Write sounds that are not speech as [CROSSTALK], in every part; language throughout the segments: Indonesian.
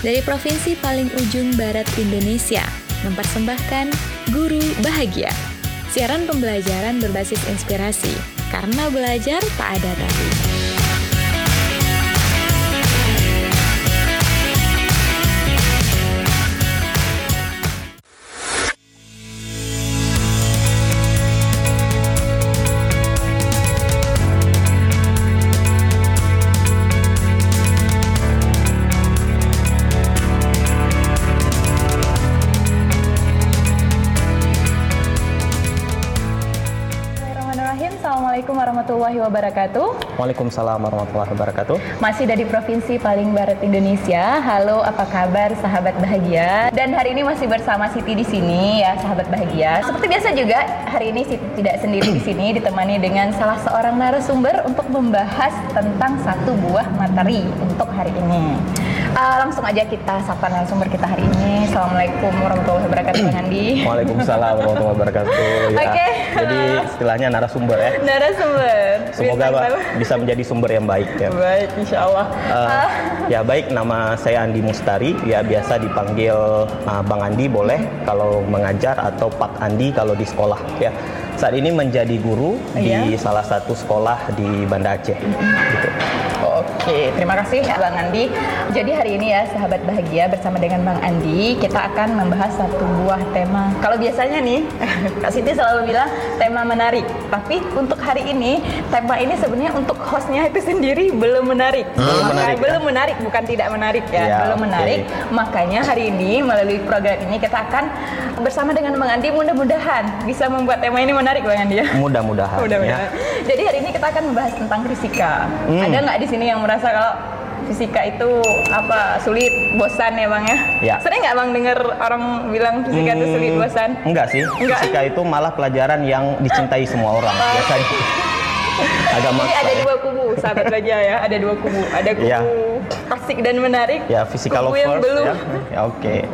dari provinsi paling ujung barat Indonesia, mempersembahkan Guru Bahagia. Siaran pembelajaran berbasis inspirasi, karena belajar tak ada tapi. Warahmatullahi wabarakatuh. Waalaikumsalam warahmatullahi wabarakatuh. Masih dari Provinsi paling barat Indonesia. Halo, apa kabar sahabat bahagia? Dan hari ini masih bersama Siti di sini ya, sahabat bahagia. Seperti biasa juga, hari ini Siti tidak sendiri di sini ditemani dengan salah seorang narasumber untuk membahas tentang satu buah materi untuk hari ini. Uh, langsung aja kita sapa narasumber kita hari ini. Assalamualaikum warahmatullahi wabarakatuh, Bang Andi. [CLEARS THROAT] Waalaikumsalam warahmatullahi wabarakatuh. Ya, Oke. Okay. Jadi istilahnya narasumber ya. Narasumber. Semoga Pak bisa menjadi sumber yang baik ya. Baik, insya Allah. Uh, ya baik, nama saya Andi Mustari. Ya biasa dipanggil uh, Bang Andi boleh kalau mengajar atau Pak Andi kalau di sekolah ya. Saat ini menjadi guru iya. di salah satu sekolah di Banda Aceh. Mm -hmm. gitu. Oke, terima kasih Bang Andi. Jadi hari ini ya sahabat bahagia bersama dengan Bang Andi kita akan membahas satu buah tema. Kalau biasanya nih [LAUGHS] Kak Siti selalu bilang tema menarik, tapi untuk hari ini tema ini sebenarnya untuk hostnya itu sendiri belum menarik. Belum menarik, ya? belum menarik, bukan tidak menarik ya, ya belum okay. menarik. Makanya hari ini melalui program ini kita akan bersama dengan Bang Andi mudah-mudahan bisa membuat tema ini menarik Bang Andi ya. Mudah-mudahan. Mudah-mudahan. Ya. Jadi hari ini kita akan membahas tentang fisika. Hmm. Ada nggak di sini yang merasa kalau fisika itu apa sulit bosan ya bang ya? ya. Sering nggak bang dengar orang bilang fisika hmm, itu sulit hmm, bosan? Enggak sih. Enggak. Fisika itu malah pelajaran yang dicintai semua orang oh. biasanya. Agak Jadi ada dua kubu sahabat baja ya, ada dua kubu. Ada kubu ya asik dan menarik. Ya, physical lovers yang belum. ya. Ya oke. [LAUGHS]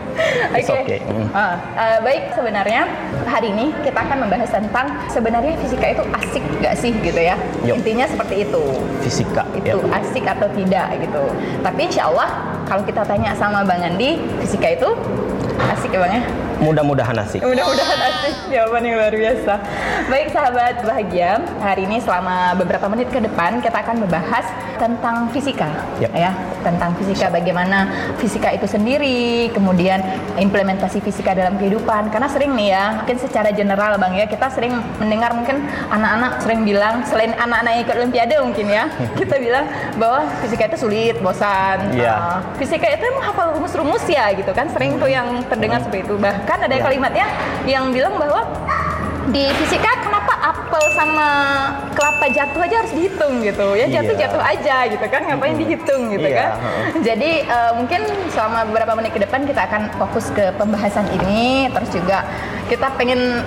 Okay. Oke. Okay. Okay. Mm. Uh, uh, baik, sebenarnya hari ini kita akan membahas tentang sebenarnya fisika itu asik gak sih gitu ya. Yuk. Intinya seperti itu. Fisika. Itu yep. asik atau tidak gitu. Tapi insya Allah kalau kita tanya sama Bang Andi, fisika itu asik ya Bang ya? Mudah-mudahan asik. Mudah-mudahan asik. Jawaban yang luar biasa. Baik sahabat bahagia, hari ini selama beberapa menit ke depan kita akan membahas tentang fisika. Yep. Ya, tentang fisika bagaimana fisika itu sendiri, kemudian implementasi fisika dalam kehidupan. Karena sering nih ya, mungkin secara general Bang ya, kita sering mendengar mungkin anak-anak sering bilang selain anak-anak yang ikut olimpiade mungkin ya, [LAUGHS] kita bilang bahwa fisika itu sulit, bosan. Yeah. Uh, fisika itu emang hafal rumus-rumus ya gitu kan. Sering tuh yang terdengar seperti itu. Bahkan kan ada ya. kalimatnya yang bilang bahwa di fisika kenapa apel sama kelapa jatuh aja harus dihitung gitu ya jatuh yeah. jatuh aja gitu kan ngapain dihitung gitu yeah. kan jadi uh, mungkin selama beberapa menit ke depan kita akan fokus ke pembahasan ini terus juga kita pengen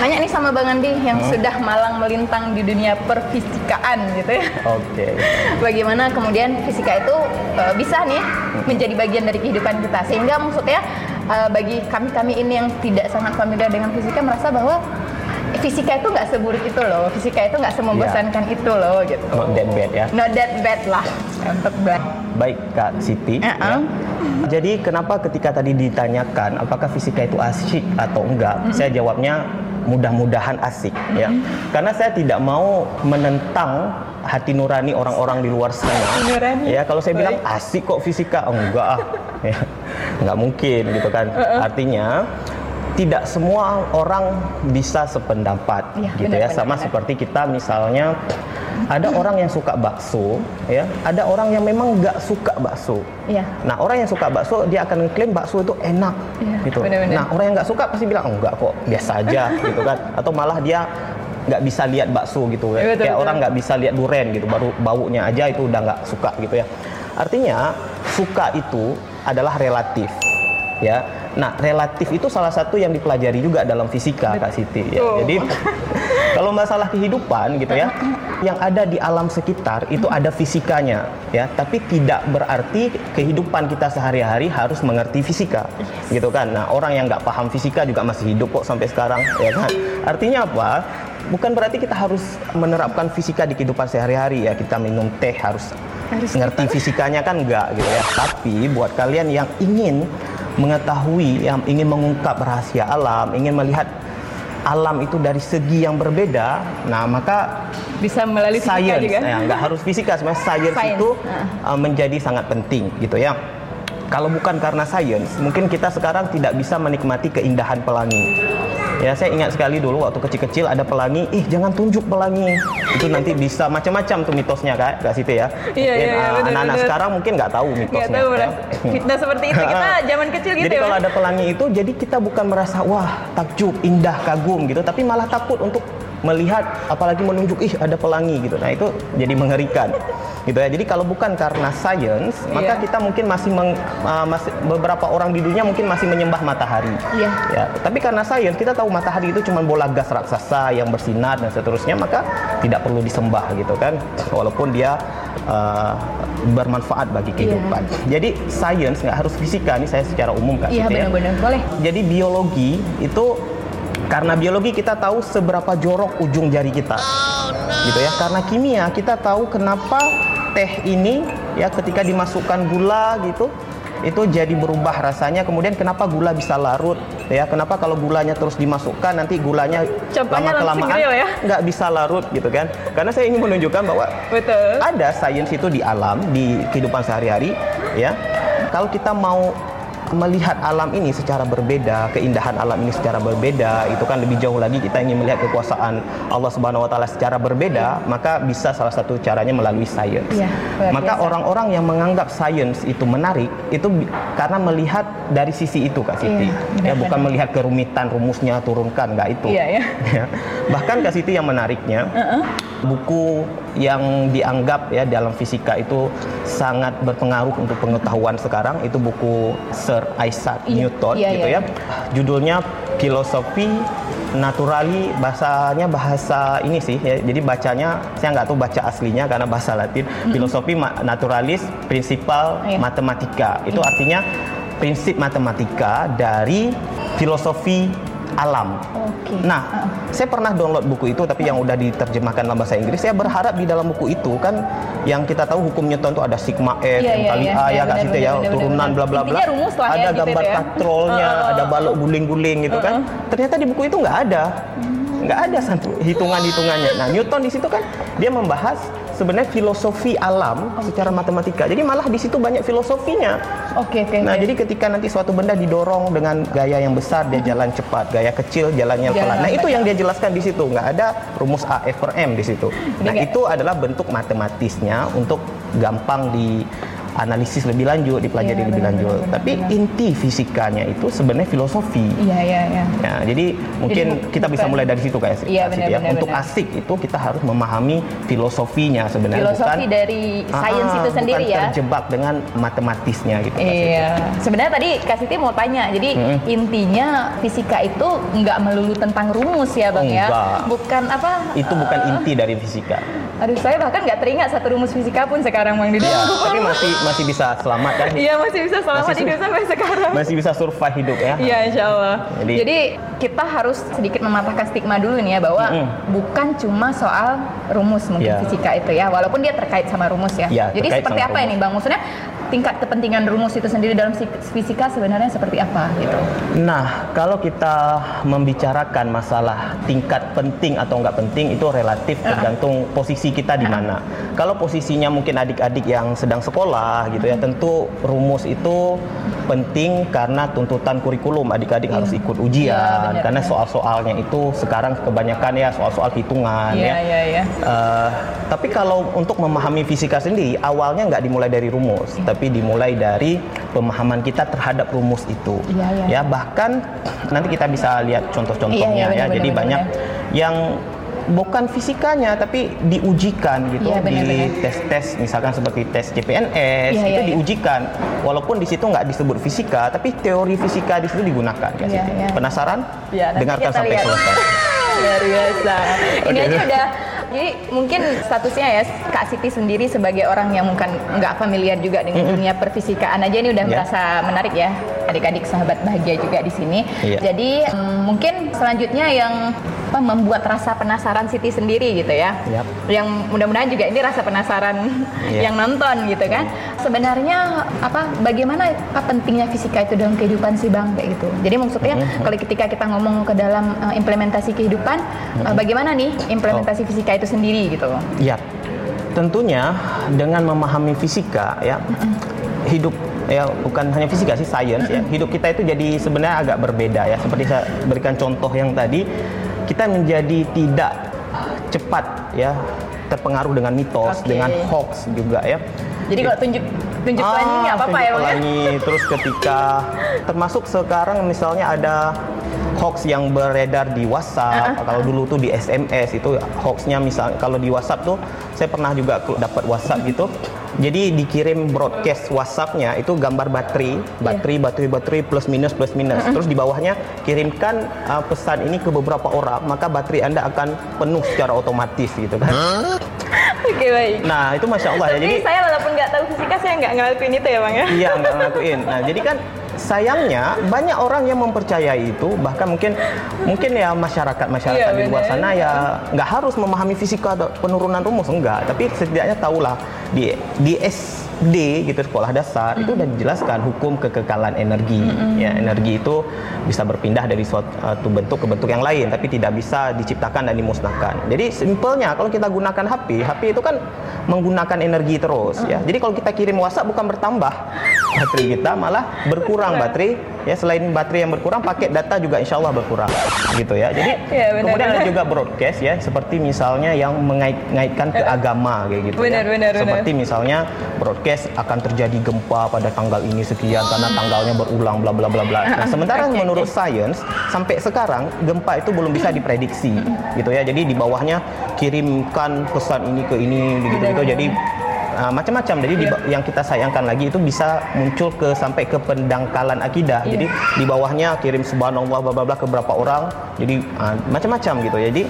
nanya nih sama Bang Andi yang hmm. sudah malang melintang di dunia perfisikaan gitu ya. Oke. Okay. [LAUGHS] Bagaimana kemudian fisika itu uh, bisa nih menjadi bagian dari kehidupan kita sehingga maksudnya uh, bagi kami-kami ini yang tidak sangat familiar dengan fisika merasa bahwa fisika itu nggak seburuk itu loh, fisika itu nggak semembosankan yeah. itu loh gitu. Not that bad ya. Not that bad lah, untuk bad. Baik Kak Siti. Uh -uh. ya. Jadi kenapa ketika tadi ditanyakan apakah fisika itu asyik atau enggak, mm -hmm. saya jawabnya mudah-mudahan asik mm -hmm. ya. Karena saya tidak mau menentang hati nurani orang-orang di luar sana. Ya, kalau saya Baik. bilang asik kok fisika, oh, enggak ah. ya, enggak mungkin gitu kan. Uh -uh. Artinya tidak semua orang bisa sependapat ya, gitu benar, ya. sama benar. seperti kita misalnya ada orang yang suka bakso ya. Ada orang yang memang nggak suka bakso. Ya. nah orang yang suka bakso dia akan klaim bakso itu enak ya, gitu. benar, benar. nah orang yang nggak suka pasti bilang oh, enggak kok biasa aja [LAUGHS] gitu kan. Atau malah dia nggak bisa lihat bakso gitu ya, betul, kayak betul. orang nggak bisa lihat duren gitu. Baru baunya aja itu udah nggak suka gitu ya. Artinya suka itu adalah relatif ya nah relatif itu salah satu yang dipelajari juga dalam fisika kak Siti ya. jadi [LAUGHS] kalau masalah kehidupan gitu ya yang ada di alam sekitar itu ada fisikanya ya tapi tidak berarti kehidupan kita sehari-hari harus mengerti fisika gitu kan nah orang yang nggak paham fisika juga masih hidup kok sampai sekarang ya kan artinya apa bukan berarti kita harus menerapkan fisika di kehidupan sehari-hari ya. Kita minum teh harus, harus ngerti kita. fisikanya kan enggak gitu ya. Tapi buat kalian yang ingin mengetahui, yang ingin mengungkap rahasia alam, ingin melihat alam itu dari segi yang berbeda, nah maka bisa melalui science, juga. Ya, nggak harus fisika, sebenarnya science, science. itu uh. menjadi sangat penting gitu ya. Kalau bukan karena sains, mungkin kita sekarang tidak bisa menikmati keindahan pelangi. Ya, saya ingat sekali dulu waktu kecil-kecil ada pelangi, ih jangan tunjuk pelangi. Itu nanti bisa macam-macam tuh mitosnya Kak, Kak Siti ya. Iya, iya, iya uh, anak-anak sekarang mungkin nggak tahu mitosnya. Nggak tahu, ya. fitnah seperti itu kita [LAUGHS] zaman kecil gitu Jadi ya. kalau ada pelangi itu, jadi kita bukan merasa wah takjub, indah, kagum gitu, tapi malah takut untuk melihat apalagi menunjuk ih ada pelangi gitu. Nah, itu jadi mengerikan gitu ya. Jadi kalau bukan karena sains, yeah. maka kita mungkin masih, meng, uh, masih beberapa orang di dunia mungkin masih menyembah matahari. Yeah. Ya, tapi karena sains kita tahu matahari itu cuma bola gas raksasa yang bersinar dan seterusnya, maka tidak perlu disembah gitu kan. Walaupun dia uh, bermanfaat bagi iya. kehidupan. Yeah. Jadi sains nggak harus fisika nih saya secara umum kan. Iya yeah, benar-benar boleh. Jadi biologi itu karena biologi kita tahu seberapa jorok ujung jari kita. Oh, no. Gitu ya. Karena kimia kita tahu kenapa teh ini ya ketika dimasukkan gula gitu itu jadi berubah rasanya kemudian kenapa gula bisa larut ya kenapa kalau gulanya terus dimasukkan nanti gulanya lama kelamaan ya? nggak bisa larut gitu kan karena saya ingin menunjukkan bahwa Betul. ada sains itu di alam di kehidupan sehari-hari ya kalau kita mau melihat alam ini secara berbeda, keindahan alam ini secara berbeda, itu kan lebih jauh lagi kita ingin melihat kekuasaan Allah Subhanahu wa taala secara berbeda, maka bisa salah satu caranya melalui sains. Ya, maka orang-orang yang menganggap sains itu menarik itu karena melihat dari sisi itu Kak Siti. Ya, ya bukan melihat kerumitan rumusnya turunkan, enggak itu. Ya, [LAUGHS] ya. Bahkan Kak Siti yang menariknya, uh -uh. buku yang dianggap ya dalam fisika itu sangat berpengaruh untuk pengetahuan sekarang itu buku Sir Isaac iya, Newton iya, gitu iya. ya. Judulnya Filosofi Naturali bahasanya bahasa ini sih ya. Jadi bacanya saya nggak tahu baca aslinya karena bahasa Latin. Mm-hmm. Filosofi Naturalis Principal iya. Matematika. Itu iya. artinya prinsip matematika dari filosofi alam. Okay. Nah, uh. saya pernah download buku itu tapi yang udah diterjemahkan dalam bahasa Inggris. Saya berharap di dalam buku itu kan yang kita tahu hukum Newton itu ada sigma F, yeah, yeah, kali yeah, A ya kak situ ya, turunan bla bla bla. Ada ya, gambar gitu katrolnya, uh, ada balok guling-guling gitu uh, kan. Ternyata di buku itu nggak ada. Nggak ada satu hitungan-hitungannya. Nah, Newton di situ kan dia membahas sebenarnya filosofi alam okay. secara matematika. Jadi malah di situ banyak filosofinya. Oke, okay, oke. Okay, nah, okay. jadi ketika nanti suatu benda didorong dengan gaya yang besar dia jalan cepat, gaya kecil jalannya pelan. Nah, itu yang dia jelaskan di situ. Nggak ada rumus A F per M di situ. Nah, itu adalah bentuk matematisnya untuk gampang di analisis lebih lanjut, dipelajari ya, lebih lanjut. Benar, Tapi inti fisikanya itu sebenarnya filosofi. Iya, iya, iya. Ya, jadi mungkin jadi, kita bisa mulai dari situ. Iya, benar, ya. Untuk benar. asik itu kita harus memahami filosofinya sebenarnya filosofi bukan dari sains ah, itu sendiri bukan ya. terjebak dengan matematisnya gitu. Iya. Sebenarnya tadi Kak Siti mau tanya. Jadi hmm. intinya fisika itu nggak melulu tentang rumus ya, Bang ya? Enggak. ya. Bukan apa? Itu bukan uh, inti dari fisika. Aduh, saya bahkan nggak teringat satu rumus fisika pun sekarang Bang Didi. Ya, tapi masih masih bisa selamat kan? Iya masih bisa selamat masih hidup sampai sekarang. Masih bisa survive hidup ya? Iya insya Allah. Jadi, Jadi kita harus sedikit mematahkan stigma dulu nih ya bahwa mm -hmm. bukan cuma soal rumus mungkin yeah. fisika itu ya, walaupun dia terkait sama rumus ya. Yeah, Jadi seperti apa rumus. ini bang? Maksudnya tingkat kepentingan rumus itu sendiri dalam fisika sebenarnya seperti apa gitu? Nah, kalau kita membicarakan masalah tingkat penting atau enggak penting itu relatif -uh. tergantung posisi kita di mana. Uh -uh. Kalau posisinya mungkin adik-adik yang sedang sekolah gitu ya, tentu rumus itu penting karena tuntutan kurikulum adik-adik yeah. harus ikut ujian yeah, benar, karena soal-soalnya itu sekarang kebanyakan ya soal-soal hitungan yeah, ya. Yeah, yeah. Uh, tapi kalau untuk memahami fisika sendiri awalnya nggak dimulai dari rumus, yeah. Tapi dimulai dari pemahaman kita terhadap rumus itu. Yeah, yeah. Ya bahkan nanti kita bisa lihat contoh-contohnya yeah, yeah, ya. Jadi benar, banyak yang bukan fisikanya tapi diujikan gitu ya, bener, di tes-tes misalkan seperti tes CPNS ya, itu ya, diujikan walaupun di situ nggak disebut fisika tapi teori fisika di situ digunakan ya, ya. penasaran ya, dengarkan sampai selesai [LAUGHS] luar biasa ini okay. aja udah Jadi mungkin statusnya ya Kak Siti sendiri sebagai orang yang mungkin nggak familiar juga dengan mm -hmm. dunia perfisikaan aja ini udah yeah. merasa menarik ya adik-adik sahabat bahagia juga di sini. Yeah. Jadi um, mungkin selanjutnya yang apa membuat rasa penasaran Siti sendiri gitu ya. Yep. Yang mudah-mudahan juga ini rasa penasaran yeah. yang nonton gitu kan. Sebenarnya apa bagaimana apa pentingnya fisika itu dalam kehidupan sih Bang kayak gitu. Jadi maksudnya mm -hmm. kalau ketika kita ngomong ke dalam uh, implementasi kehidupan mm -hmm. uh, bagaimana nih implementasi oh. fisika itu sendiri gitu. Iya. Tentunya dengan memahami fisika ya mm -hmm. hidup ya bukan hanya fisika sih science ya hidup kita itu jadi sebenarnya agak berbeda ya seperti saya berikan contoh yang tadi kita menjadi tidak cepat ya terpengaruh dengan mitos, okay. dengan hoax juga ya. Jadi kalau tunjuk tunjuk ah, nggak apa-apa ya, Lagi terus ketika termasuk sekarang misalnya ada hoax yang beredar di WhatsApp, uh -uh. kalau dulu tuh di SMS itu hoaxnya misal kalau di WhatsApp tuh saya pernah juga dapat WhatsApp gitu jadi dikirim broadcast WhatsAppnya itu gambar baterai, baterai, yeah. baterai, baterai plus minus plus minus. Terus di bawahnya kirimkan uh, pesan ini ke beberapa orang, maka baterai anda akan penuh secara otomatis gitu kan. Oke okay, baik. Nah itu masya Allah ya. Jadi saya walaupun nggak tahu fisika saya nggak ngelakuin itu ya bang ya. Iya nggak ngelakuin. Nah jadi kan sayangnya banyak orang yang mempercayai itu bahkan mungkin mungkin ya masyarakat masyarakat iya, di luar sana ya nggak harus memahami fisika penurunan rumus enggak tapi setidaknya tahulah di di SD gitu sekolah dasar hmm. itu udah dijelaskan hukum kekekalan energi hmm. ya energi itu bisa berpindah dari suatu bentuk ke bentuk yang lain tapi tidak bisa diciptakan dan dimusnahkan jadi simpelnya kalau kita gunakan HP HP itu kan menggunakan energi terus hmm. ya jadi kalau kita kirim WhatsApp bukan bertambah baterai kita malah berkurang baterai ya selain baterai yang berkurang paket data juga insya Allah berkurang gitu ya jadi [LAUGHS] ya, benar, kemudian benar. ada juga broadcast ya seperti misalnya yang mengait-ngaitkan ke agama kayak gitu benar, ya benar, seperti benar. misalnya broadcast akan terjadi gempa pada tanggal ini sekian karena tanggalnya berulang bla bla bla bla nah [LAUGHS] sementara okay, menurut okay. sains sampai sekarang gempa itu belum bisa diprediksi [LAUGHS] gitu ya jadi di bawahnya kirimkan pesan ini ke ini gitu gitu jadi uh, macam-macam. Jadi yeah. di, yang kita sayangkan lagi itu bisa muncul ke sampai ke pendangkalan akidah. Yeah. Jadi di bawahnya kirim subhanallah bla bla bla ke berapa orang. Jadi uh, macam-macam gitu. Jadi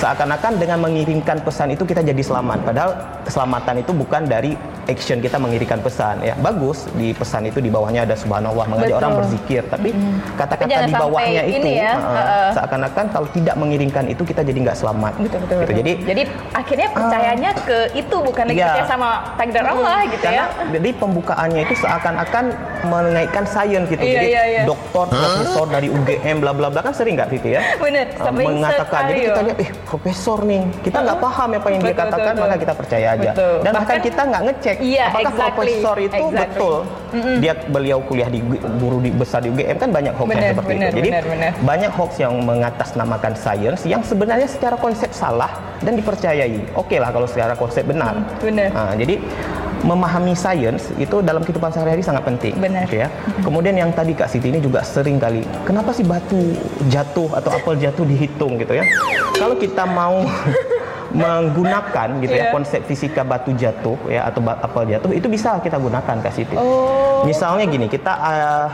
seakan-akan dengan mengirimkan pesan itu kita jadi selamat. Padahal keselamatan itu bukan dari action kita mengirimkan pesan ya. Bagus di pesan itu di bawahnya ada subhanallah mengajak orang berzikir. Tapi kata-kata hmm. di bawahnya itu ya, uh, seakan-akan kalau tidak mengirimkan itu kita jadi nggak selamat. Betul, betul, gitu. jadi jadi akhirnya percayanya uh, ke itu bukan lagi ya, sama takdir Allah gitu karena, ya. jadi pembukaannya itu seakan-akan mengaitkan sains gitu. Iya, jadi iya, iya. dokter profesor dari UGM bla bla bla kan sering nggak Vivi ya? Benar uh, mengatakan. Jadi kita lihat eh profesor nih. Kita nggak uh, paham apa yang betul, dia katakan betul, maka kita percaya aja. Betul. dan bahkan kita nggak ngecek cek iya, apakah exactly. profesor itu exactly. betul mm-hmm. dia beliau kuliah di guru di besar di UGM kan banyak hoax bener, yang seperti bener, itu. Jadi bener, bener. banyak hoax yang mengatasnamakan sains yang sebenarnya secara konsep salah dan dipercayai. Oke okay lah kalau secara konsep benar. Mm, benar. Nah, jadi memahami sains itu dalam kehidupan sehari-hari sangat penting. Benar. Okay, ya. Kemudian yang tadi Kak Siti ini juga sering kali, kenapa sih batu jatuh atau [LAUGHS] apel jatuh dihitung gitu ya? Kalau kita mau [LAUGHS] menggunakan gitu yeah. ya iya. konsep fisika batu jatuh ya atau apel jatuh itu bisa kita gunakan Kak Siti. Oh. Misalnya gini, kita uh,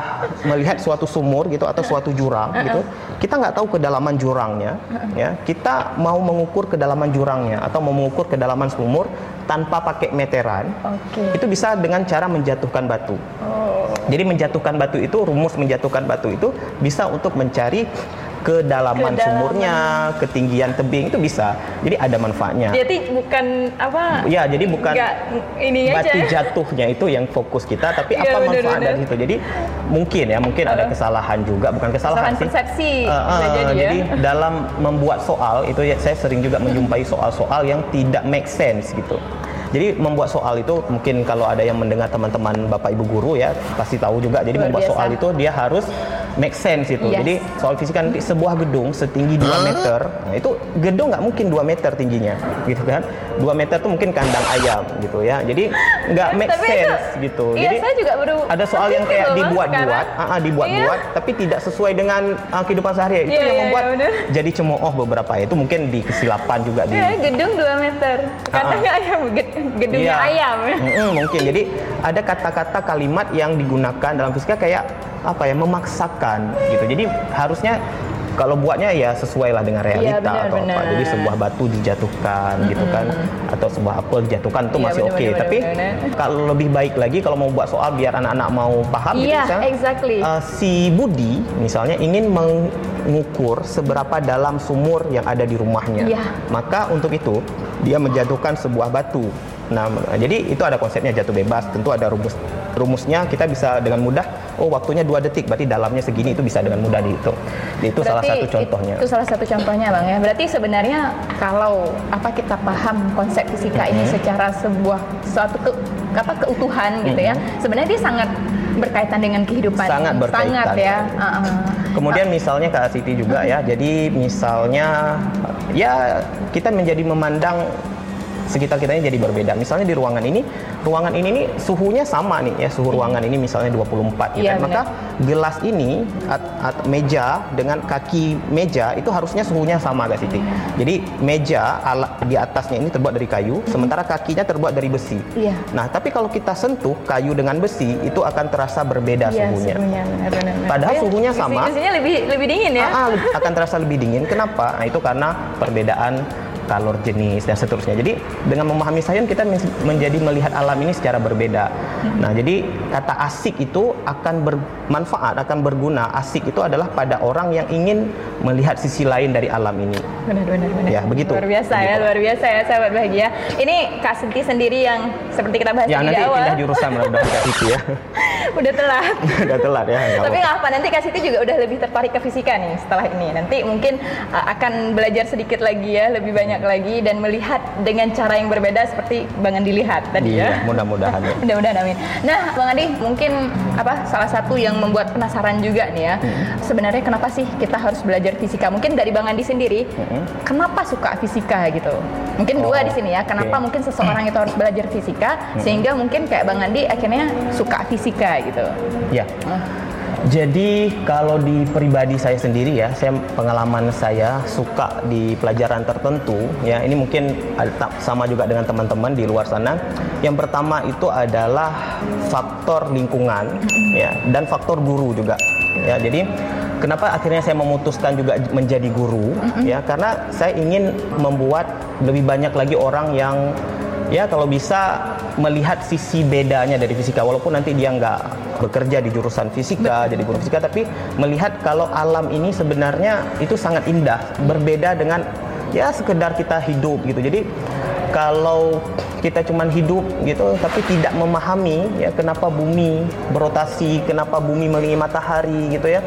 melihat suatu sumur gitu atau suatu jurang gitu, kita nggak tahu kedalaman jurangnya ya. Kita mau mengukur kedalaman jurangnya atau mau mengukur kedalaman sumur tanpa pakai meteran. Okay. Itu bisa dengan cara menjatuhkan batu. Oh. Jadi menjatuhkan batu itu rumus menjatuhkan batu itu bisa untuk mencari kedalaman, kedalaman sumurnya, ketinggian tebing itu bisa. Jadi ada manfaatnya. Jadi bukan apa? Ya, jadi bukan Enggak, ini batu aja. jatuhnya itu yang fokus kita, tapi ya, apa bener, manfaat dari itu. Jadi mungkin ya, mungkin uh, ada kesalahan juga, bukan kesalahan, kesalahan persepsi. Uh, uh, jadi, ya. jadi dalam membuat soal itu ya saya sering juga menjumpai soal-soal yang tidak make sense gitu. Jadi membuat soal itu mungkin kalau ada yang mendengar teman-teman Bapak Ibu guru ya pasti tahu juga. Jadi Luar membuat biasa. soal itu dia harus make sense itu. Yes. Jadi soal fisika nanti sebuah gedung setinggi 2 meter, nah itu gedung nggak mungkin 2 meter tingginya, gitu kan? 2 meter itu mungkin kandang ayam gitu ya. Jadi nggak make tapi sense itu, gitu. Iya, Jadi saya juga baru ada soal yang kayak dibuat-buat, uh, uh, dibuat-buat iya. tapi tidak sesuai dengan uh, kehidupan sehari-hari. Itu iya, yang iya, membuat iya, jadi cemooh beberapa itu mungkin di kesilapan juga di iya, gedung 2 meter. Katanya uh, uh. ayam gedungnya iya. ayam. Mm -mm, mungkin. Jadi ada kata-kata kalimat yang digunakan dalam fisika kayak apa ya memaksakan gitu. Jadi harusnya kalau buatnya ya sesuai lah dengan realita ya, benar, atau benar. apa. Jadi sebuah batu dijatuhkan mm -hmm. gitu kan atau sebuah apel dijatuhkan itu ya, masih oke. Okay. Tapi benar, benar. kalau lebih baik lagi kalau mau buat soal biar anak-anak mau paham yeah, gitu iya, misalnya, exactly. uh, si Budi misalnya ingin mengukur seberapa dalam sumur yang ada di rumahnya. Yeah. Maka untuk itu dia menjatuhkan sebuah batu Nah, jadi itu ada konsepnya jatuh bebas. Tentu ada rumus rumusnya. Kita bisa dengan mudah. Oh, waktunya dua detik. Berarti dalamnya segini. Itu bisa dengan mudah dihitung. Itu berarti salah satu contohnya. Itu salah satu contohnya, bang ya. Berarti sebenarnya kalau apa kita paham konsep fisika mm -hmm. ini mm-hmm. secara sebuah suatu ke, apa keutuhan mm -hmm. gitu ya. Mm-hmm. Sebenarnya dia sangat berkaitan dengan kehidupan. Sangat berkaitan. Sangat ya. Uh -uh. Kemudian misalnya Kak Siti juga ya. Jadi misalnya ya kita menjadi memandang sekitar kita ini jadi berbeda. Misalnya di ruangan ini, ruangan ini nih suhunya sama nih ya, suhu ruangan ini misalnya 24 gitu. Ya, Maka gelas ini at, at, meja dengan kaki meja itu harusnya suhunya sama guys Siti. Jadi meja alat di atasnya ini terbuat dari kayu, hmm. sementara kakinya terbuat dari besi. Iya. Nah, tapi kalau kita sentuh kayu dengan besi itu akan terasa berbeda iya, suhunya. suhunya benar, benar, benar. Padahal ya, suhunya sama. Besinya lebih lebih dingin ya. Ah, ah, akan terasa lebih dingin. Kenapa? Nah, itu karena perbedaan kalor jenis dan seterusnya. Jadi dengan memahami sains kita menjadi melihat alam ini secara berbeda. Nah, jadi kata asik itu akan bermanfaat, akan berguna. Asik itu adalah pada orang yang ingin melihat sisi lain dari alam ini. Benar, benar, benar. Ya, begitu. Luar biasa ya, begitu. ya, luar biasa ya, sahabat bahagia. Ini Kak Senti sendiri yang seperti kita bahas ya, di nanti awal. pindah jurusan mudah-mudahan Kak Siti ya. [LAUGHS] udah telat. [LAUGHS] udah telat ya. Tapi nggak apa, nanti Kak Siti juga udah lebih tertarik ke fisika nih setelah ini. Nanti mungkin uh, akan belajar sedikit lagi ya, lebih banyak lagi dan melihat dengan cara yang berbeda seperti Bang Andi lihat tadi iya, ya. Mudah-mudahan ya. [LAUGHS] mudah-mudahan amin. Nah, Bang Andi mungkin apa salah satu yang membuat penasaran juga nih ya. Hmm. Sebenarnya kenapa sih kita harus belajar fisika? Mungkin dari Bang Andi sendiri, hmm. kenapa suka fisika gitu? Mungkin oh, dua di sini ya. Kenapa okay. mungkin seseorang itu harus belajar fisika hmm. sehingga mungkin kayak Bang Andi akhirnya suka fisika gitu. Ya. Uh. Jadi kalau di pribadi saya sendiri ya, saya pengalaman saya suka di pelajaran tertentu ya. Ini mungkin sama juga dengan teman-teman di luar sana. Yang pertama itu adalah faktor lingkungan ya dan faktor guru juga. Ya, jadi kenapa akhirnya saya memutuskan juga menjadi guru ya karena saya ingin membuat lebih banyak lagi orang yang ya kalau bisa melihat sisi bedanya dari fisika walaupun nanti dia nggak bekerja di jurusan fisika jadi guru fisika tapi melihat kalau alam ini sebenarnya itu sangat indah berbeda dengan ya sekedar kita hidup gitu. Jadi kalau kita cuma hidup gitu tapi tidak memahami ya kenapa bumi berotasi kenapa bumi melihat matahari gitu ya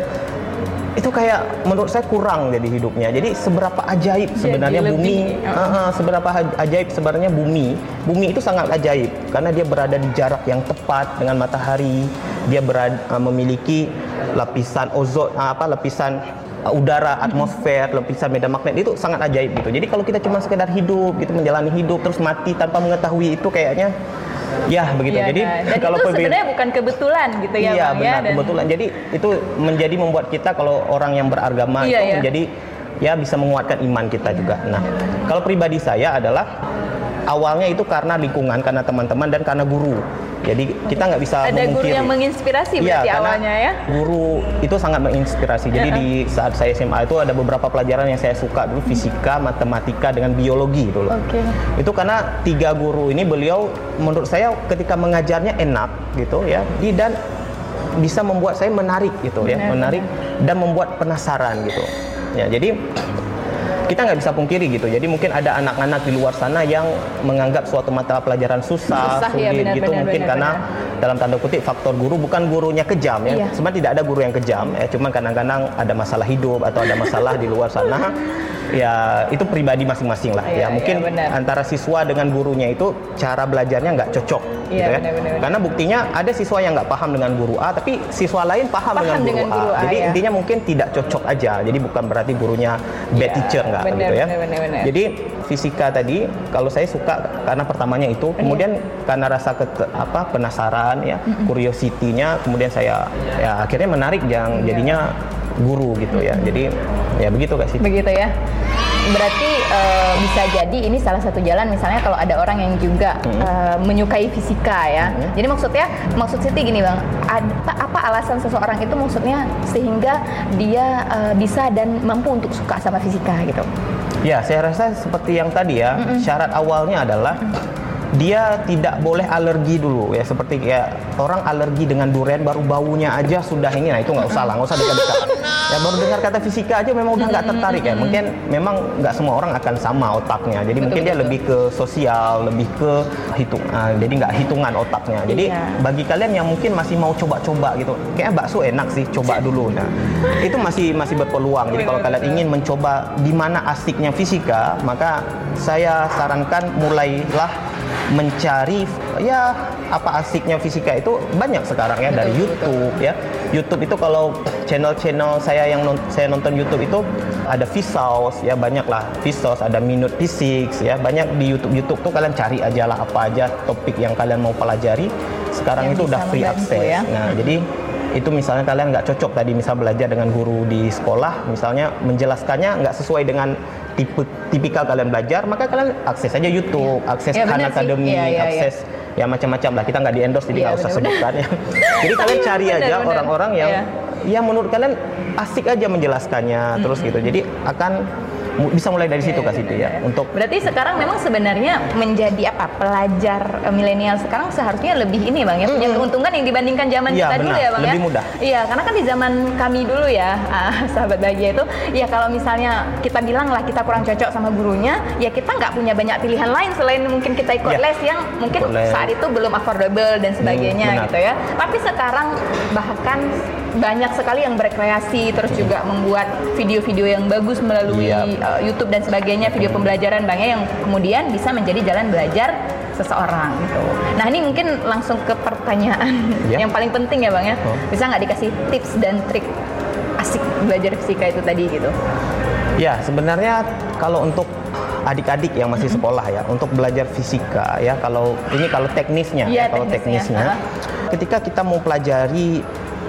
itu kayak menurut saya kurang jadi hidupnya. Jadi seberapa ajaib sebenarnya jadi bumi, uh, uh, seberapa ajaib sebenarnya bumi. Bumi itu sangat ajaib karena dia berada di jarak yang tepat dengan matahari. Dia berada, uh, memiliki lapisan ozon, uh, apa lapisan uh, udara, atmosfer, lapisan medan magnet itu sangat ajaib gitu. Jadi kalau kita cuma sekedar hidup gitu menjalani hidup terus mati tanpa mengetahui itu kayaknya Ya begitu. Ya, Jadi nah. kalau itu sebenarnya bukan kebetulan gitu ya, iya, Bang ya. benar, kebetulan. Jadi itu menjadi membuat kita kalau orang yang beragama iya, itu iya. menjadi ya bisa menguatkan iman kita juga. Nah, kalau pribadi saya adalah awalnya itu karena lingkungan, karena teman-teman dan karena guru. Jadi kita nggak bisa ada guru yang menginspirasi ya, berarti awalnya ya. Guru itu sangat menginspirasi. Jadi uh di saat saya SMA itu ada beberapa pelajaran yang saya suka dulu fisika, matematika dengan biologi itu loh. Okay. Itu karena tiga guru ini beliau menurut saya ketika mengajarnya enak gitu ya. Dan bisa membuat saya menarik gitu ya, menarik dan membuat penasaran gitu. Ya, jadi kita nggak bisa pungkiri gitu. Jadi mungkin ada anak-anak di luar sana yang menganggap suatu mata pelajaran susah, susah ya, sulit ya, benar, gitu benar, mungkin benar, karena benar. Dalam tanda kutip faktor guru bukan gurunya kejam ya. Iya. Sebenarnya tidak ada guru yang kejam ya, cuman kadang-kadang ada masalah hidup atau ada masalah di luar sana [LAUGHS] ya itu pribadi masing-masing lah ya, ya mungkin ya, antara siswa dengan gurunya itu cara belajarnya nggak cocok ya, gitu ya benar, benar, karena buktinya ada siswa yang nggak paham dengan guru A tapi siswa lain paham, paham dengan, guru, dengan guru A, A jadi ya. intinya mungkin tidak cocok aja jadi bukan berarti gurunya bad ya, teacher nggak gitu ya benar, benar, benar. jadi fisika tadi kalau saya suka karena pertamanya itu iya. kemudian karena rasa ke, apa penasaran ya curiosity-nya kemudian saya ya akhirnya menarik yang iya. jadinya guru gitu ya. Jadi ya begitu gak sih? Begitu ya. berarti uh, bisa jadi ini salah satu jalan misalnya kalau ada orang yang juga hmm. uh, menyukai fisika ya. Hmm. Jadi maksudnya maksud Siti gini bang, ada, apa alasan seseorang itu maksudnya sehingga dia uh, bisa dan mampu untuk suka sama fisika gitu? Ya, saya rasa seperti yang tadi ya, mm -mm. syarat awalnya adalah dia tidak boleh alergi dulu ya seperti kayak orang alergi dengan durian baru baunya aja sudah ini nah itu nggak usah lah nggak usah dekat-dekat ya baru dengar kata fisika aja memang udah nggak tertarik ya mungkin memang nggak semua orang akan sama otaknya jadi betul, mungkin betul. dia lebih ke sosial lebih ke hitung uh, jadi nggak hitungan otaknya jadi iya. bagi kalian yang mungkin masih mau coba-coba gitu kayak bakso enak sih coba dulu nah itu masih masih berpeluang jadi kalau kalian ingin mencoba di mana asiknya fisika maka saya sarankan mulailah mencari ya apa asiknya fisika itu banyak sekarang ya dari YouTube ya. YouTube itu kalau channel-channel saya yang non, saya nonton YouTube itu ada Vsauce ya banyak lah Vsauce ada Minute Physics ya banyak di YouTube YouTube tuh kalian cari aja lah apa aja topik yang kalian mau pelajari sekarang yang itu udah free access. Ya? Nah jadi itu misalnya kalian nggak cocok tadi misal belajar dengan guru di sekolah misalnya menjelaskannya nggak sesuai dengan tipe tipikal kalian belajar, maka kalian akses aja YouTube, ya. akses ya, Khan Academy, ya, ya, akses ya, ya macam-macam lah. Kita nggak di endorse jadi iya, nggak ya, usah sebutkan ya. jadi kalian cari aja orang-orang yang ya. ya menurut kalian asik aja menjelaskannya hmm. terus gitu. Jadi akan bisa mulai dari situ ke situ ya untuk berarti sekarang memang sebenarnya menjadi apa pelajar uh, milenial sekarang seharusnya lebih ini bang ya punya hmm. keuntungan yang dibandingkan zaman ya, kita benar. dulu ya bang lebih ya mudah iya karena kan di zaman kami dulu ya uh, [LAUGHS] sahabat bahagia itu ya kalau misalnya kita bilang lah kita kurang cocok sama gurunya ya kita nggak punya banyak pilihan lain selain mungkin kita ikut ya. les yang mungkin les. saat itu belum affordable dan sebagainya hmm, gitu ya tapi sekarang bahkan banyak sekali yang berkreasi terus juga membuat video-video yang bagus melalui yep. Iya. uh, YouTube dan sebagainya video pembelajaran bangnya yang kemudian bisa menjadi jalan belajar seseorang gitu. Nah ini mungkin langsung ke pertanyaan yeah. yang paling penting ya bang ya. Oh. Bisa nggak dikasih tips dan trik asik belajar fisika itu tadi gitu? Ya sebenarnya kalau untuk adik-adik yang masih sekolah ya untuk belajar fisika ya kalau ini kalau teknisnya ya, kalau teknisnya, teknisnya ketika kita mau pelajari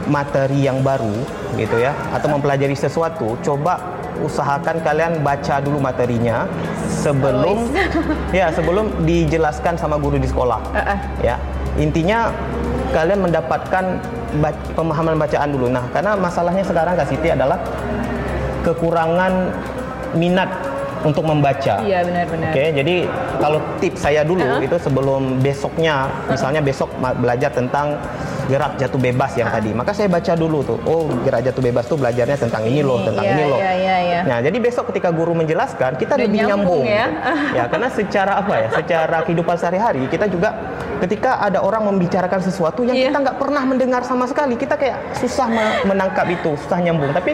materi yang baru gitu ya atau mempelajari sesuatu coba usahakan kalian baca dulu materinya sebelum [LAUGHS] ya sebelum dijelaskan sama guru di sekolah uh -uh. ya intinya kalian mendapatkan pemahaman bacaan dulu nah karena masalahnya sekarang Kak Siti adalah kekurangan minat untuk membaca. Iya benar-benar. Oke, jadi kalau tips saya dulu uh -huh. itu sebelum besoknya, misalnya besok belajar tentang gerak jatuh bebas yang tadi. Maka saya baca dulu tuh, oh gerak jatuh bebas tuh belajarnya tentang ini loh, tentang ya, ini loh. Ya, ya, ya. Nah, jadi besok ketika guru menjelaskan, kita lebih nyambung. nyambung ya. [LAUGHS] ya, karena secara apa ya? Secara kehidupan sehari-hari kita juga ketika ada orang membicarakan sesuatu yang yeah. kita nggak pernah mendengar sama sekali, kita kayak susah menangkap itu, susah nyambung. Tapi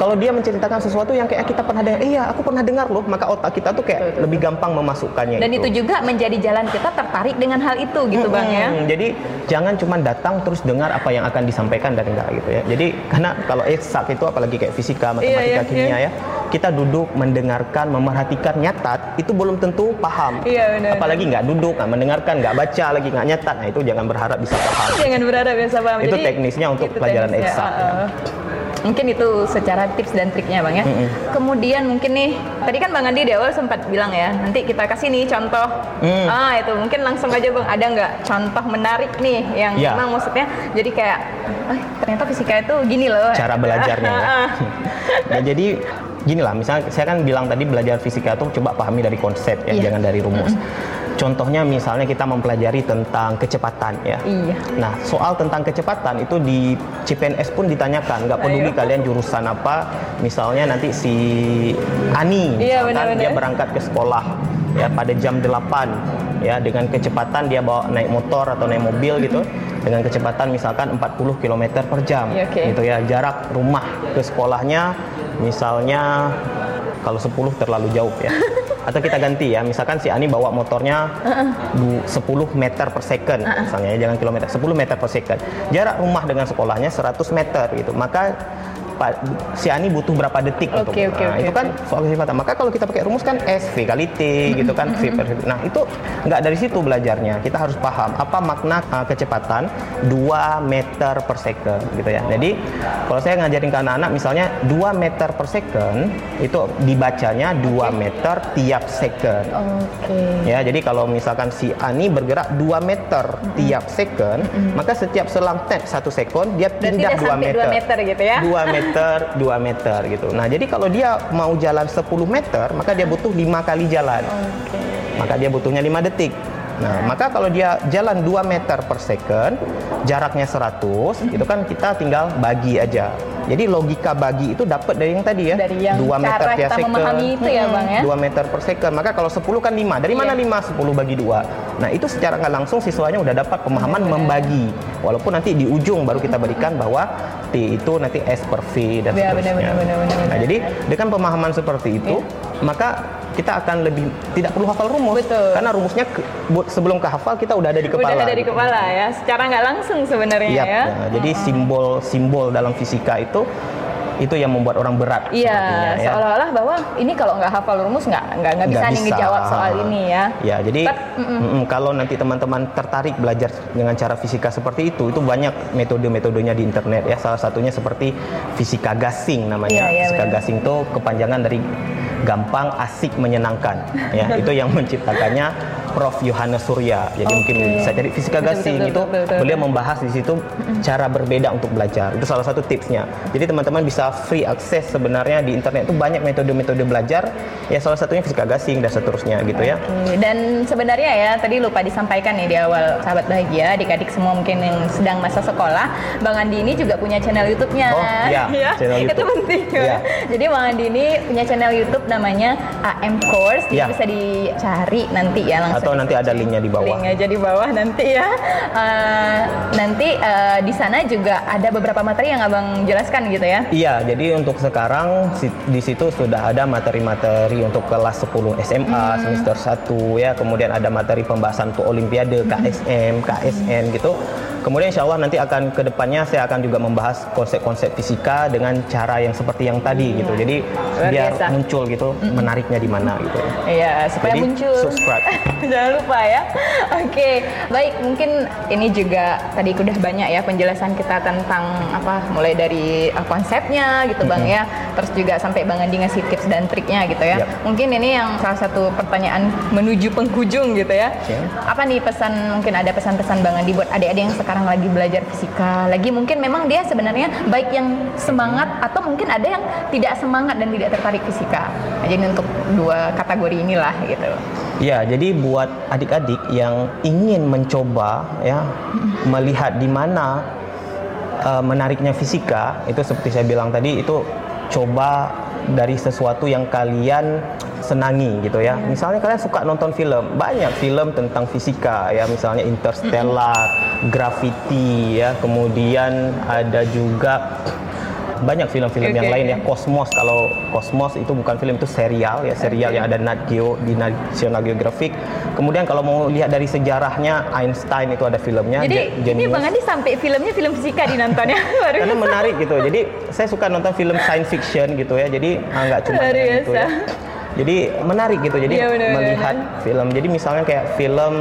kalau dia menceritakan sesuatu yang kayak kita pernah dengar, iya aku pernah dengar loh, maka otak kita tuh kayak betul, betul. lebih gampang memasukkannya. Dan itu. itu juga menjadi jalan kita tertarik dengan hal itu gitu hmm, bang ya. Jadi jangan cuma datang terus dengar apa yang akan disampaikan dan enggak gitu ya. Jadi karena kalau eksak itu apalagi kayak fisika, matematika, yeah, yeah, kimia yeah. ya, kita duduk mendengarkan, memerhatikan, nyatat itu belum tentu paham. Iya benar. Apalagi nggak duduk, nggak mendengarkan, nggak baca lagi, nggak nyatat, nah itu jangan berharap bisa paham. Jangan berharap bisa paham. Itu Jadi, teknisnya untuk pelajaran eksak. Uh, uh. Ya mungkin itu secara tips dan triknya bang ya. Mm-hmm. Kemudian mungkin nih tadi kan bang Andi di awal sempat bilang ya nanti kita kasih nih contoh mm. ah itu mungkin langsung aja bang ada nggak contoh menarik nih yang yeah. memang maksudnya jadi kayak eh, ternyata fisika itu gini loh. Cara belajarnya ya. [LAUGHS] nah, jadi gini lah misalnya saya kan bilang tadi belajar fisika itu coba pahami dari konsep ya yeah. jangan dari rumus. Mm-hmm Contohnya misalnya kita mempelajari tentang kecepatan ya. Iya. Nah soal tentang kecepatan itu di CPNS pun ditanyakan, nggak peduli Ayo. kalian jurusan apa. Misalnya nanti si Ani, iya, benar, dia berangkat ke sekolah ya pada jam 8 ya dengan kecepatan dia bawa naik motor atau naik mobil gitu dengan kecepatan misalkan 40 km per jam ya, okay. gitu ya jarak rumah ke sekolahnya misalnya kalau 10 terlalu jauh ya [LAUGHS] atau kita ganti ya misalkan si Ani bawa motornya uh-uh. 10 meter per second uh-uh. misalnya ya jangan kilometer 10 meter per second jarak rumah dengan sekolahnya 100 meter gitu maka berapa si A ini butuh berapa detik okay, untuk okay, nah, okay, itu kan soal kecepatan. Maka kalau kita pakai rumus kan S V kali T gitu kan V per Nah, itu nggak dari situ belajarnya. Kita harus paham apa makna uh, kecepatan 2 meter per second gitu ya. Jadi kalau saya ngajarin ke anak-anak misalnya 2 meter per second itu dibacanya 2 okay. meter tiap second. Oke. Okay. Ya, jadi kalau misalkan si A ini bergerak 2 meter mm -hmm. tiap second, mm -hmm. maka setiap selang tap 1 second dia pindah 2 meter. 2 meter gitu ya. 2 meter, 2 meter gitu. Nah, jadi kalau dia mau jalan 10 meter, maka dia butuh 5 kali jalan. Okay. Maka dia butuhnya 5 detik. Nah, maka kalau dia jalan 2 meter per second, jaraknya 100, itu kan kita tinggal bagi aja. Jadi logika bagi itu dapat dari yang tadi ya. Dari yang 2 meter per second. memahami itu ya, Bang ya. 2 meter per second. Maka kalau 10 kan 5. Dari mana yeah. 5? 10 bagi 2. Nah, itu secara nggak langsung siswanya udah dapat pemahaman benar, membagi. Walaupun nanti di ujung baru kita berikan bahwa T itu nanti S per V dan ya, seterusnya. Benar, benar, benar, benar, nah, jadi dengan pemahaman seperti itu, yeah. maka kita akan lebih tidak perlu hafal rumus Betul. karena rumusnya ke, sebelum ke hafal kita udah ada di kepala. Udah ada di kepala ya, secara nggak langsung sebenarnya ya. ya. Jadi simbol-simbol dalam fisika itu itu yang membuat orang berat. Iya, ya. seolah-olah bahwa ini kalau nggak hafal rumus nggak nggak nggak bisa, nih ngejawab soal ini ya. Ya, jadi But, mm -mm. Mm kalau nanti teman-teman tertarik belajar dengan cara fisika seperti itu, itu banyak metode-metodenya di internet ya. Salah satunya seperti fisika gasing namanya. Ya, ya, fisika benar. gasing itu kepanjangan dari gampang, asik, menyenangkan. Ya, [LAUGHS] itu yang menciptakannya Prof Yohanes Surya. Jadi okay. mungkin bisa cari fisika gasing betul, itu betul, betul, beliau membahas di situ cara berbeda untuk belajar. Itu salah satu tipsnya. Jadi teman-teman bisa free akses sebenarnya di internet itu banyak metode-metode belajar. Ya salah satunya fisika gasing dan seterusnya gitu ya. Okay. Dan sebenarnya ya tadi lupa disampaikan nih di awal sahabat bahagia, adik-adik semua mungkin yang sedang masa sekolah, Bang Andi ini juga punya channel YouTube-nya. Oh iya, [LAUGHS] ya, channel YouTube. Itu penting. Ya. Jadi Bang Andi ini punya channel YouTube namanya AM Course, ya. bisa dicari nanti ya langsung atau nanti ada linknya di bawah. Link aja di bawah nanti ya. Uh, nanti uh, di sana juga ada beberapa materi yang abang jelaskan gitu ya? Iya, jadi untuk sekarang di situ sudah ada materi-materi untuk kelas 10 SMA hmm. semester 1 ya, kemudian ada materi pembahasan untuk Olimpiade, KSM, KSN gitu. Kemudian insya Allah nanti akan ke depannya saya akan juga membahas konsep-konsep fisika dengan cara yang seperti yang tadi hmm. gitu. Jadi Luar biar biasa. muncul gitu hmm. menariknya di mana gitu. Iya, supaya Jadi, muncul. subscribe. [LAUGHS] Jangan lupa ya. Oke, baik mungkin ini juga tadi udah banyak ya penjelasan kita tentang apa mulai dari uh, konsepnya gitu Bang hmm. ya. Terus juga sampai Bang Andi ngasih tips dan triknya gitu ya. Yep. Mungkin ini yang salah satu pertanyaan menuju penghujung gitu ya. Okay. Apa nih pesan mungkin ada pesan-pesan Bang Andi buat adik-adik yang sekarang sekarang lagi belajar fisika, lagi mungkin memang dia sebenarnya baik yang semangat atau mungkin ada yang tidak semangat dan tidak tertarik fisika. Nah, jadi untuk dua kategori inilah gitu. Ya, jadi buat adik-adik yang ingin mencoba ya melihat di mana uh, menariknya fisika, itu seperti saya bilang tadi itu coba dari sesuatu yang kalian senangi gitu ya. Misalnya kalian suka nonton film, banyak film tentang fisika ya, misalnya Interstellar, Gravity ya, kemudian ada juga banyak film-film okay. yang lain ya. Cosmos kalau Cosmos itu bukan film itu serial ya. Serial okay. yang ada Nat Geo di National Geographic. Kemudian kalau mau lihat dari sejarahnya Einstein itu ada filmnya. Jadi Genius. ini Bang Andi sampai filmnya film fisika dinontonnya [LAUGHS] karena menarik gitu. Jadi saya suka nonton film science fiction gitu ya. Jadi ah, nggak cuma gitu ya. Jadi menarik gitu. Jadi ya, bener, melihat bener. film. Jadi misalnya kayak film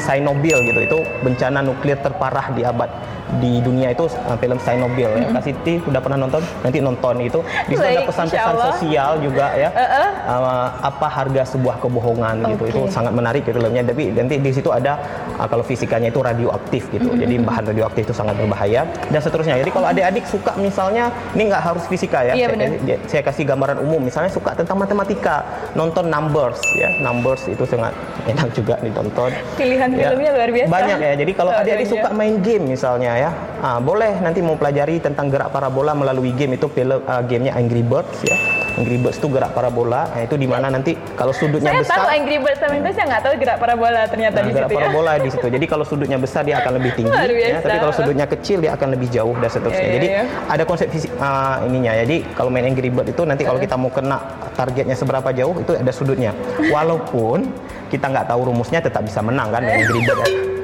Chernobyl gitu. Itu bencana nuklir terparah di abad di dunia itu uh, film Chernobyl mm -hmm. ya Kak Siti udah pernah nonton? Nanti nonton itu. Di situ ada pesan-pesan sosial juga ya. Uh -uh. Uh, apa harga sebuah kebohongan okay. gitu. Itu sangat menarik gitu filmnya. Tapi nanti di situ ada uh, kalau fisikanya itu radioaktif gitu. Jadi bahan radioaktif itu sangat berbahaya dan seterusnya. Jadi kalau adik-adik suka misalnya ini nggak harus fisika ya. Iya, saya, saya kasih gambaran umum. Misalnya suka tentang matematika nonton numbers ya. Numbers itu sangat enak juga ditonton. Pilihan ya. filmnya luar biasa. Banyak ya. Jadi kalau adik-adik suka main game misalnya ya. Ah, boleh nanti mau pelajari tentang gerak parabola melalui game itu film uh, gamenya Angry Birds ya. Angry Birds itu gerak parabola. Nah, itu di mana nanti kalau sudutnya saya besar tahu Angry Birds tapi saya nggak tahu gerak parabola ternyata nah, di gerak situ gerak ya. parabola di situ. Jadi kalau sudutnya besar dia akan lebih tinggi ya. Tapi kalau sudutnya kecil dia akan lebih jauh dan seterusnya. Yeah, yeah, jadi yeah. ada konsep fisik uh, ininya. Jadi kalau main Angry Birds itu nanti kalau kita mau kena targetnya seberapa jauh itu ada sudutnya. Walaupun kita nggak tahu rumusnya tetap bisa menang kan main Angry Birds ya.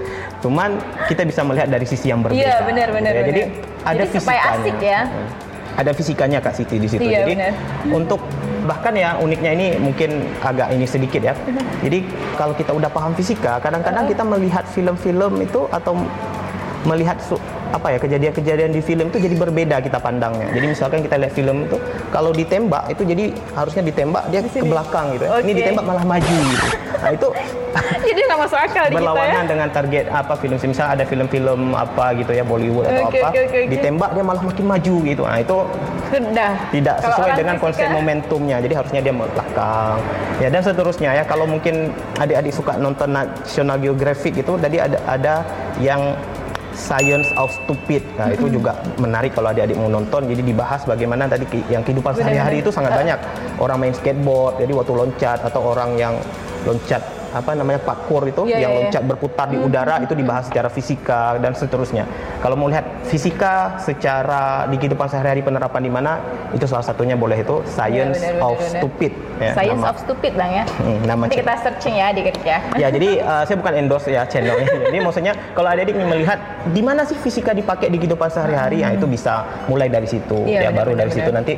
Cuman kita bisa melihat dari sisi yang berbeda. Iya, benar benar. Ya. Jadi ada Jadi supaya asik ya. ada fisikanya Kak Siti di situ. Iya, Jadi benar. untuk bahkan ya uniknya ini mungkin agak ini sedikit ya. [LAUGHS] Jadi kalau kita udah paham fisika, kadang-kadang kita melihat film-film itu atau melihat apa ya kejadian-kejadian di film itu jadi berbeda kita pandangnya. Jadi misalkan kita lihat film itu kalau ditembak itu jadi harusnya ditembak dia ke belakang gitu. ya. Ini ditembak malah maju gitu. Nah itu [LAUGHS] Jadi nggak masuk akal di kita ya. berlawanan dengan target apa film misalnya ada film-film apa gitu ya Bollywood atau Oke, apa oke, oke, oke. ditembak dia malah makin maju gitu. Nah itu Sudah. tidak Kalau sesuai dengan fisika- konsep momentumnya. Jadi harusnya dia belakang. Ya dan seterusnya ya. Kalau mungkin adik-adik suka nonton National Geographic itu tadi ada ada yang Science of Stupid. Nah, itu juga menarik kalau adik-adik mau nonton. Jadi dibahas bagaimana tadi yang kehidupan sehari-hari itu sangat banyak. Orang main skateboard, jadi waktu loncat atau orang yang loncat apa namanya parkour itu Iya, yang iya, iya. loncat berputar di udara itu dibahas secara fisika dan seterusnya. Kalau mau lihat fisika secara di kehidupan sehari-hari penerapan di mana itu salah satunya boleh itu Science Iya, benar, of benar. Stupid ya, Science nama. of Stupid bang ya. Hmm, nama Nanti kita searching ya dikit ya. Ya, jadi uh, [LAUGHS] saya bukan endorse ya channelnya. Jadi maksudnya kalau adik-adik ingin melihat di mana sih fisika dipakai di kehidupan sehari-hari, ya itu bisa mulai dari situ. Iya, ya benar, baru benar, dari situ benar. nanti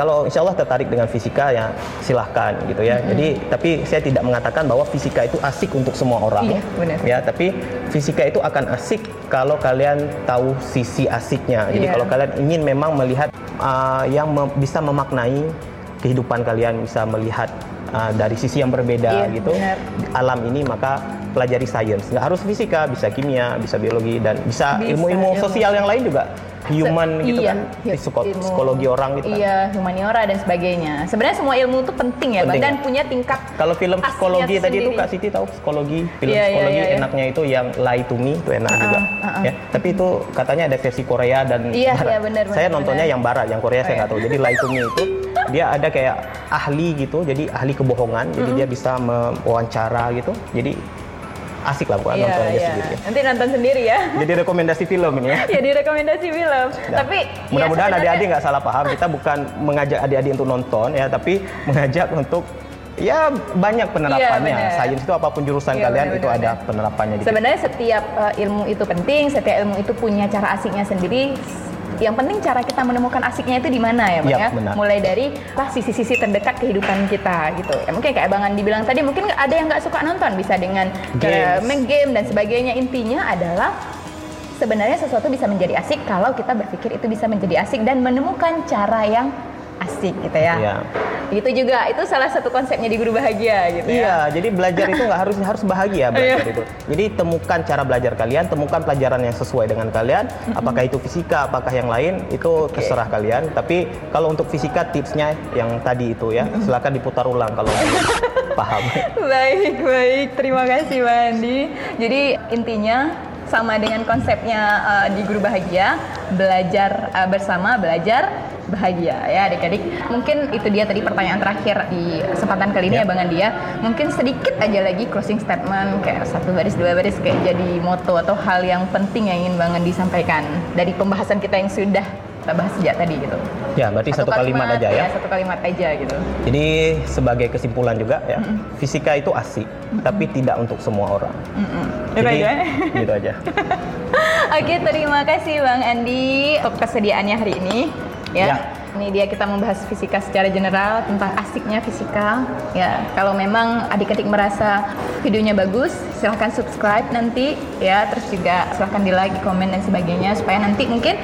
kalau insya Allah tertarik dengan fisika ya silahkan gitu ya. Jadi tapi saya tidak mengatakan bahwa fisika itu asik untuk semua orang. Iya, benar. Ya, tapi fisika itu akan asik kalau kalian tahu sisi asiknya. Jadi Iya. kalau kalian ingin memang melihat uh, yang mem- bisa memaknai kehidupan kalian, bisa melihat uh, dari sisi yang berbeda Iya, gitu benar. alam ini maka pelajari sains nggak harus fisika bisa kimia bisa biologi dan bisa ilmu-ilmu ilmu. sosial yang lain juga human Se- gitu iya, kan iya, psiko- ilmu- psikologi orang gitu kan Iya, humaniora dan sebagainya. Sebenarnya semua ilmu itu penting ya, Penting dan ya. punya tingkat kalau film psikologi tadi itu sendiri. Kak Siti tahu psikologi film Iya, iya, psikologi iya, iya. enaknya itu yang Lie to Me itu enak Ah, juga ah, ah. ya tapi itu katanya ada versi Korea dan Iya, Barat. iya, benar, saya nontonnya benar. yang Barat yang Korea Oh, saya nggak tahu jadi Lie to Me itu dia ada kayak ahli gitu jadi ahli kebohongan jadi dia bisa mewawancara gitu jadi asik lah buat Iya, nonton aja iya. sendiri ya. Nanti nonton sendiri ya. [LAUGHS] jadi rekomendasi film ini ya [LAUGHS] ya di rekomendasi film. Ya. Tapi ya, mudah-mudahan sebenarnya- adik-adik nggak salah paham. Kita bukan mengajak adik-adik untuk nonton ya, tapi [LAUGHS] mengajak untuk ya banyak penerapannya. benar. Sains itu apa pun jurusan Iya, kalian benar, itu benar, ada penerapannya. Gitu. Sebenarnya setiap uh, ilmu itu penting, setiap ilmu itu punya cara asiknya sendiri. Yang penting cara kita menemukan asiknya itu di mana ya, Bang ya? benar. Mulai dari apa sisi-sisi terdekat kehidupan kita gitu. Ya mungkin kayak Bang Andi bilang tadi, mungkin ada yang nggak suka nonton bisa dengan Games. main game dan sebagainya. Intinya adalah sebenarnya sesuatu bisa menjadi asik kalau kita berpikir itu bisa menjadi asik dan menemukan cara yang asik gitu ya. Iya. Itu juga itu salah satu konsepnya di guru bahagia gitu ya. Iya, jadi belajar itu nggak harus harus bahagia [LAUGHS] belajar Iya. itu. Jadi temukan cara belajar kalian, temukan pelajaran yang sesuai dengan kalian. Apakah itu fisika, apakah yang lain itu terserah kalian. Tapi kalau untuk fisika tipsnya yang tadi itu ya, silakan diputar ulang kalau [LAUGHS] paham. Baik, baik. Terima kasih, Mbak Andi. Jadi intinya sama dengan konsepnya uh, di Guru Bahagia, belajar uh, bersama, belajar bahagia ya adik-adik. Mungkin itu dia tadi pertanyaan terakhir di kesempatan kali ini Ya. ya Bang Andi ya. Mungkin sedikit aja lagi closing statement kayak satu baris dua baris kayak jadi moto atau hal yang penting yang ingin Bang Andi sampaikan dari pembahasan kita yang sudah kita bahas sejak tadi gitu. Ya, berarti satu, kalimat, aja ya. Satu kalimat aja gitu. Jadi sebagai kesimpulan juga ya, fisika itu asik, tapi tidak untuk semua orang. Itu Jadi aja. gitu aja. [LAUGHS] Oke, terima kasih Bang Andi untuk kesediaannya hari ini. Ya. Ya. Ini dia kita membahas fisika secara general tentang asiknya fisika. Ya, kalau memang adik-adik merasa videonya bagus, silahkan subscribe nanti ya. Terus juga silahkan di like, komen dan sebagainya supaya nanti mungkin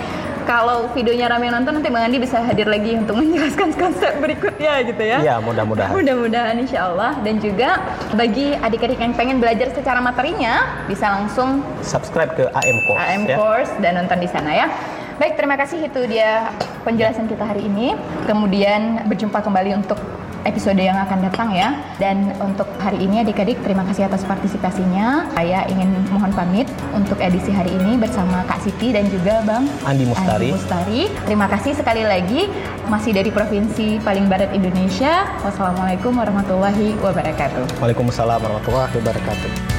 kalau videonya rame yang nonton nanti Bang Andi bisa hadir lagi untuk menjelaskan konsep berikutnya gitu ya. Ya, mudah-mudahan. [LAUGHS] Mudah-mudahan insya Allah dan juga bagi adik-adik yang pengen belajar secara materinya bisa langsung Subscribe ke AM Course AM ya. Course dan nonton di sana ya. Baik, terima kasih itu dia penjelasan kita hari ini. Kemudian berjumpa kembali untuk episode yang akan datang ya. Dan untuk hari ini adik-adik terima kasih atas partisipasinya. Saya ingin mohon pamit untuk edisi hari ini bersama Kak Siti dan juga Bang Andi Mustari. Mustari. Terima kasih sekali lagi masih dari Provinsi paling barat Indonesia. Wassalamualaikum warahmatullahi wabarakatuh. Waalaikumsalam warahmatullahi wabarakatuh.